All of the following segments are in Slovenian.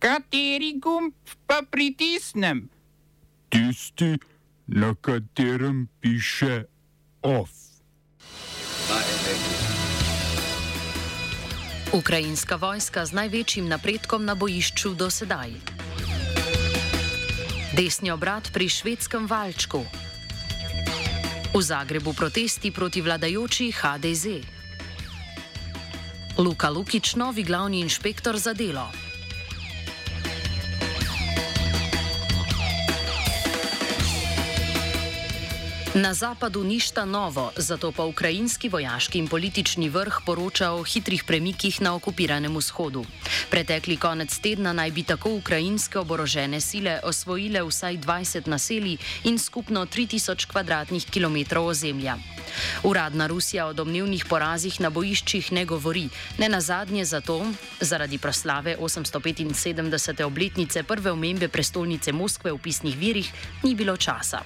Kateri gumb pa pritisnem? Tisti, na katerem piše OF. Ukrajinska vojska z največjim napredkom na bojišču do sedaj. Desni obrat pri švedskem valčku. V Zagrebu protesti proti vladajoči HDZ. Luka Lukič, novi glavni inšpektor za delo. Na zapadu ništa novo, zato pa ukrajinski vojaški in politični vrh poroča o hitrih premikih na okupiranem vzhodu. Pretekli konec tedna naj bi tako ukrajinske oborožene sile osvojile vsaj 20 naselij in skupno 3000 km2 ozemlja. Uradna Rusija o domnevnih porazih na bojiščih ne govori, ne na zadnje zato, zaradi proslave 875. obletnice prve omembe prestolnice Moskve v pisnih virih ni bilo časa.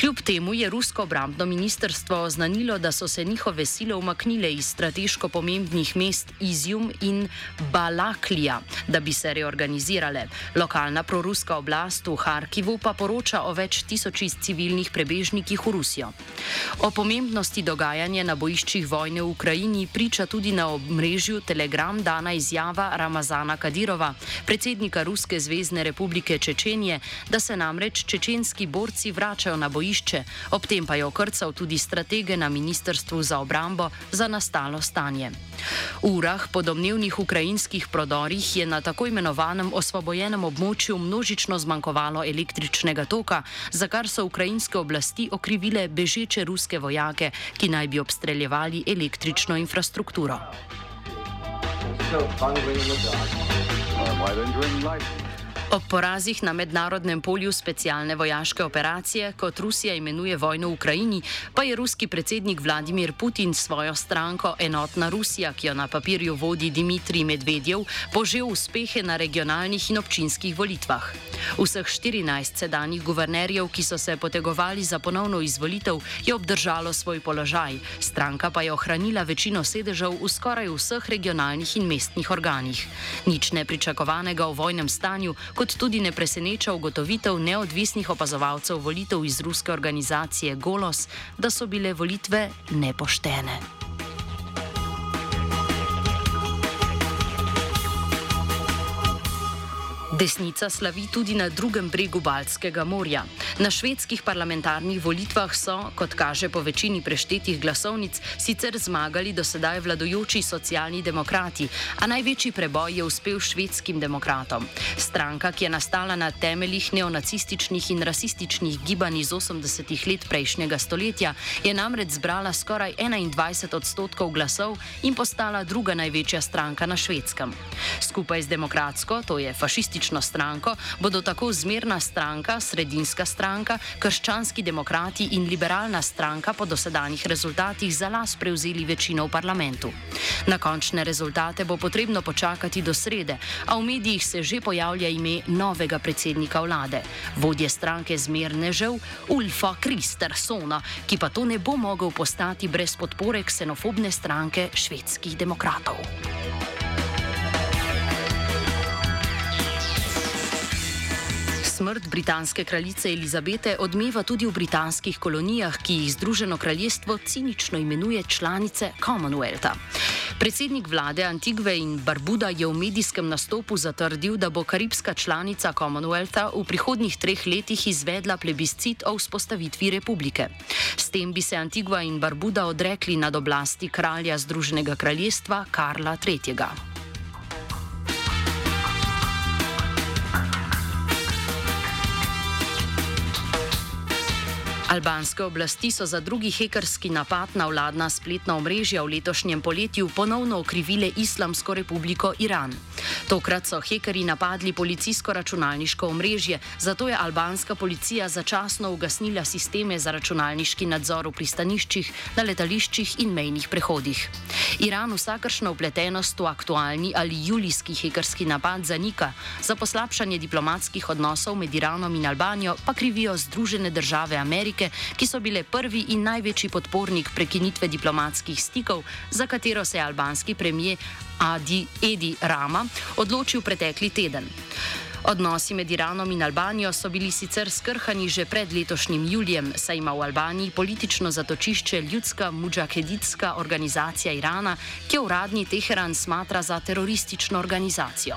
Kljub temu je rusko obrambno ministrstvo oznanilo, da so se njihove sile umaknile iz strateško pomembnih mest Izjum in Balaklija, da bi se reorganizirale. Lokalna proruska oblast v Harkivu pa poroča o več tisočih civilnih prebežnikih v Rusijo. O pomembnosti dogajanja na bojiščih vojne v Ukrajini priča tudi na omrežju Telegram dana izjava Ramazana Kadirova, predsednika Ruske zvezdne republike Čečenije, da se namreč čečenski borci vračajo na bojišče, ob tem pa je okrcal tudi stratege na Ministrstvu za obrambo za nastalo stanje. V urah po domnevnih ukrajinskih prodorih je na tako imenovanem osvobojenem območju množično zmanjkovalo električnega toka, za kar so ukrajinske oblasti okrivile bežeče ruske vojake, ki naj bi obstreljevali električno infrastrukturo. So, Ob porazih na mednarodnem polju specialne vojaške operacije, kot Rusija imenuje vojno v Ukrajini, pa je ruski predsednik Vladimir Putin svojo stranko Enotna Rusija, ki jo na papirju vodi Dimitrij Medvedjev, požel uspehe na regionalnih in občinskih volitvah. Vseh 14 sedanjih guvernerjev, ki so se potegovali za ponovno izvolitev, je obdržalo svoj položaj, stranka pa je ohranila večino sedežev v skoraj vseh regionalnih in mestnih organih. Nič nepričakovanega v vojnem stanju, kot tudi ne preseneča ugotovitev neodvisnih opazovalcev volitev iz ruske organizacije Golos, da so bile volitve nepoštene. Desnica slavi tudi na drugem bregu Baltskega morja. Na švedskih parlamentarnih volitvah so, kot kaže po večini preštetih glasovnic, sicer zmagali do sedaj vladojoči socialni demokrati, a največji preboj je uspel švedskim demokratom. Stranka, ki je nastala na temeljih neonacističnih in rasističnih gibanj iz 80-ih let prejšnjega stoletja, je namreč zbrala skoraj 21 odstotkov glasov in postala druga največja stranka na švedskem. Skupaj z demokratsko, to je fašistično, politično stranko bodo tako zmerna stranka, sredinska stranka, krščanski demokrati in liberalna stranka po dosedanjih rezultatih za las prevzeli večino v parlamentu. Na končne rezultate bo potrebno počakati do srede, a v medijih se že pojavlja ime novega predsednika vlade, vodje stranke zmernežev Ulfa Kristersona, ki pa to ne bo mogel postati brez podpore ksenofobne stranke švedskih demokratov. Smrt britanske kraljice Elizabete odmeva tudi v britanskih kolonijah, ki jih Združeno kraljestvo cinično imenuje članice Commonwealtha. Predsednik vlade Antigve in Barbuda je v medijskem nastopu zatrdil, da bo karibska članica Commonwealtha v prihodnjih treh letih izvedla plebiscit o vzpostavitvi republike. S tem bi se Antigva in Barbuda odrekli nad oblasti kralja Združenega kraljestva Karla III. Albanske oblasti so za drugi hekerski napad na vladna spletna omrežja v letošnjem poletju ponovno okrivile Islamsko republiko Iran. Tokrat so hekerji napadli policijsko računalniško omrežje, zato je albanska policija začasno ugasnila sisteme za računalniški nadzor v pristaniščih, na letališčih in mejnih prehodih. Iran vsakršno upletenost v aktualni ali julijski hekerski napad zanika, za poslabšanje diplomatskih odnosov med Iranom in Albanijo pa krivijo Združene države Amerike stranke, ki so bile prvi in največji podpornik prekinitve diplomatskih stikov, za katero se je albanski premijer Adi Edi Rama odločil pretekli teden. Odnosi med Iranom in Albanijo so bili sicer skrhani že pred letošnjim julijem, saj ima v Albaniji politično zatočišče ljudska mudžaheditska organizacija Irana, ki jo uradni Teheran smatra za teroristično organizacijo.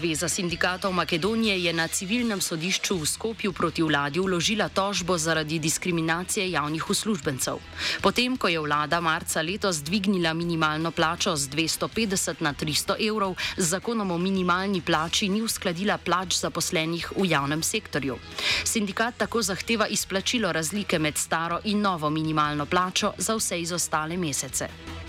Zveza sindikatov Makedonije je na civilnem sodišču v Skopju proti vladi vložila tožbo zaradi diskriminacije javnih uslužbencev. Potem, ko je vlada marca letos dvignila minimalno plačo z 250 na 300 evrov, z zakonom o minimalni plači ni uskladila plač zaposlenih v javnem sektorju. Sindikat tako zahteva izplačilo razlike med staro in novo minimalno plačo za vse izostale mesece.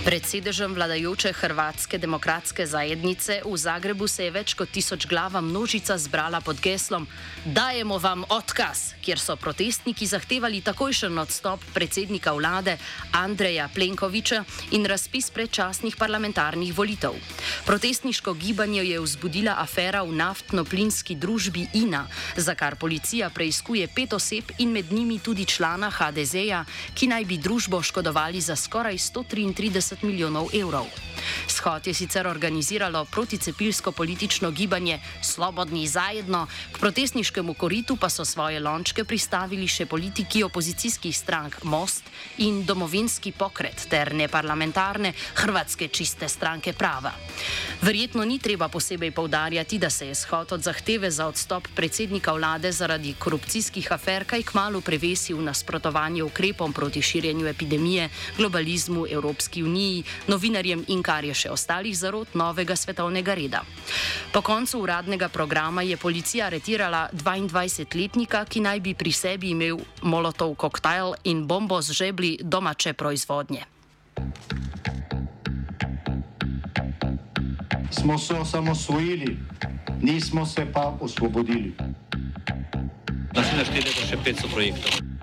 Pred sedežem vladajoče Hrvatske demokratske zajednice v Zagrebu se je več kot tisoč glava množica zbrala pod geslom Dajemo vam odkaz, kjer so protestniki zahtevali takojšen odstop predsednika vlade Andreja Plenkoviča in razpis predčasnih parlamentarnih volitev. Protestniško gibanje je vzbudila afera v naftno-plinski družbi INA, za kar policija preizkuje pet oseb in med njimi tudi člana HDZ-ja, ki naj bi družbo škodovali za skoraj 133 milijonov evrov. Shod je sicer organiziralo proticepilsko politično gibanje Slobodni zajedno, k protestniškemu koritu pa so svoje lončke pristavili še politiki opozicijskih strank Most in domovinski pokret ter neparlamentarne Hrvatske čiste stranke prava. Verjetno ni treba posebej povdarjati, da se je shod od zahteve za odstop predsednika vlade zaradi korupcijskih afer kaj kmalo prevesil v nasprotovanje ukrepom proti širjenju epidemije, globalizmu, Evropski uniji, novinarjem in kar je še ostalih zarod novega svetovnega reda. Po koncu uradnega programa je policija aretirala 22-letnika, ki naj bi pri sebi imel molotov koktajl in bombo z žebli domače proizvodnje. Smo se osamosvojili, nismo se pa osvobodili. Naslednje število je še 500 projektov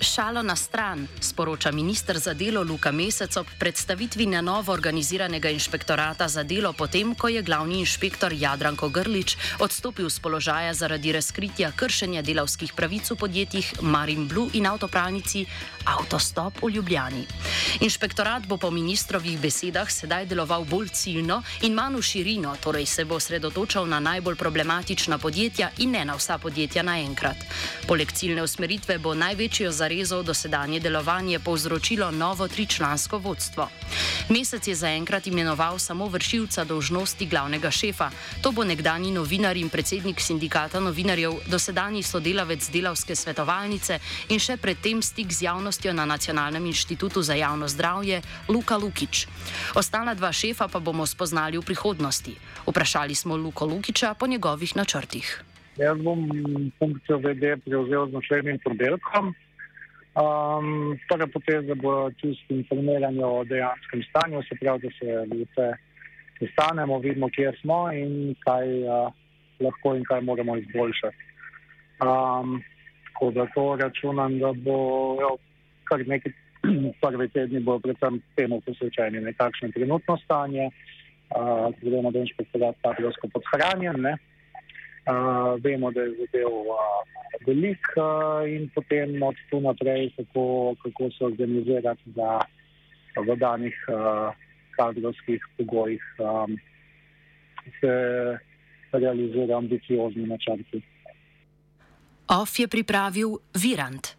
Šalo na stran, sporoča ministr za delo Luka Mesec ob predstavitvi na novo organiziranega inšpektorata za delo, potem ko je glavni inšpektor Jadranko Grlič odstopil z položaja zaradi razkritja kršenja delavskih pravic v podjetjih Marin Blue in avtopravnici Autostop v Ljubljani. Inšpektorat bo po ministrovih besedah sedaj deloval bolj ciljno in manj v širino, torej se bo sredotočal na najbolj problematična podjetja in ne na vsa podjetja naenkrat. Poleg ciljne usmeritve bo največjo zarezov dosedanje delovanje povzročilo novo tričlansko vodstvo. Mesec je zaenkrat imenoval samo vršilca dožnosti glavnega šefa. To bo nekdani novinar in predsednik sindikata novinarjev, dosedani sodelavec delavske svetovalnice in še predtem stik z javnostjo na Nacionalnem inštitutu za javno zdravje Luka Lukič. Ostala dva šefa pa bomo spoznali v prihodnosti. Vprašali smo Luko Lukiča po njegovih načrtih. Jaz bom funkcijo VD prevzel z naslednjim podelkom. Um, prva poteza bo čisto informiranje o dejanskem stanju, se pravi, da se ljudje sestanemo, vidimo, kje smo in kaj uh, lahko in kaj moramo izboljšati. Um, tako da to računam, da bo jo, kar nekaj prvi tedni bo predvsem temu posvečeni, nekakšno trenutno stanje, uh, glede na to, da je inšpektorat kadrovsko podhranjen. Uh, vemo, da je zadev uh, velik uh, in potem od tu naprej, kako, kako se organizirati za v danih uh, kadrovskih pogojih, um, se realizira ambiciozni načrti. OF je pripravil Virant.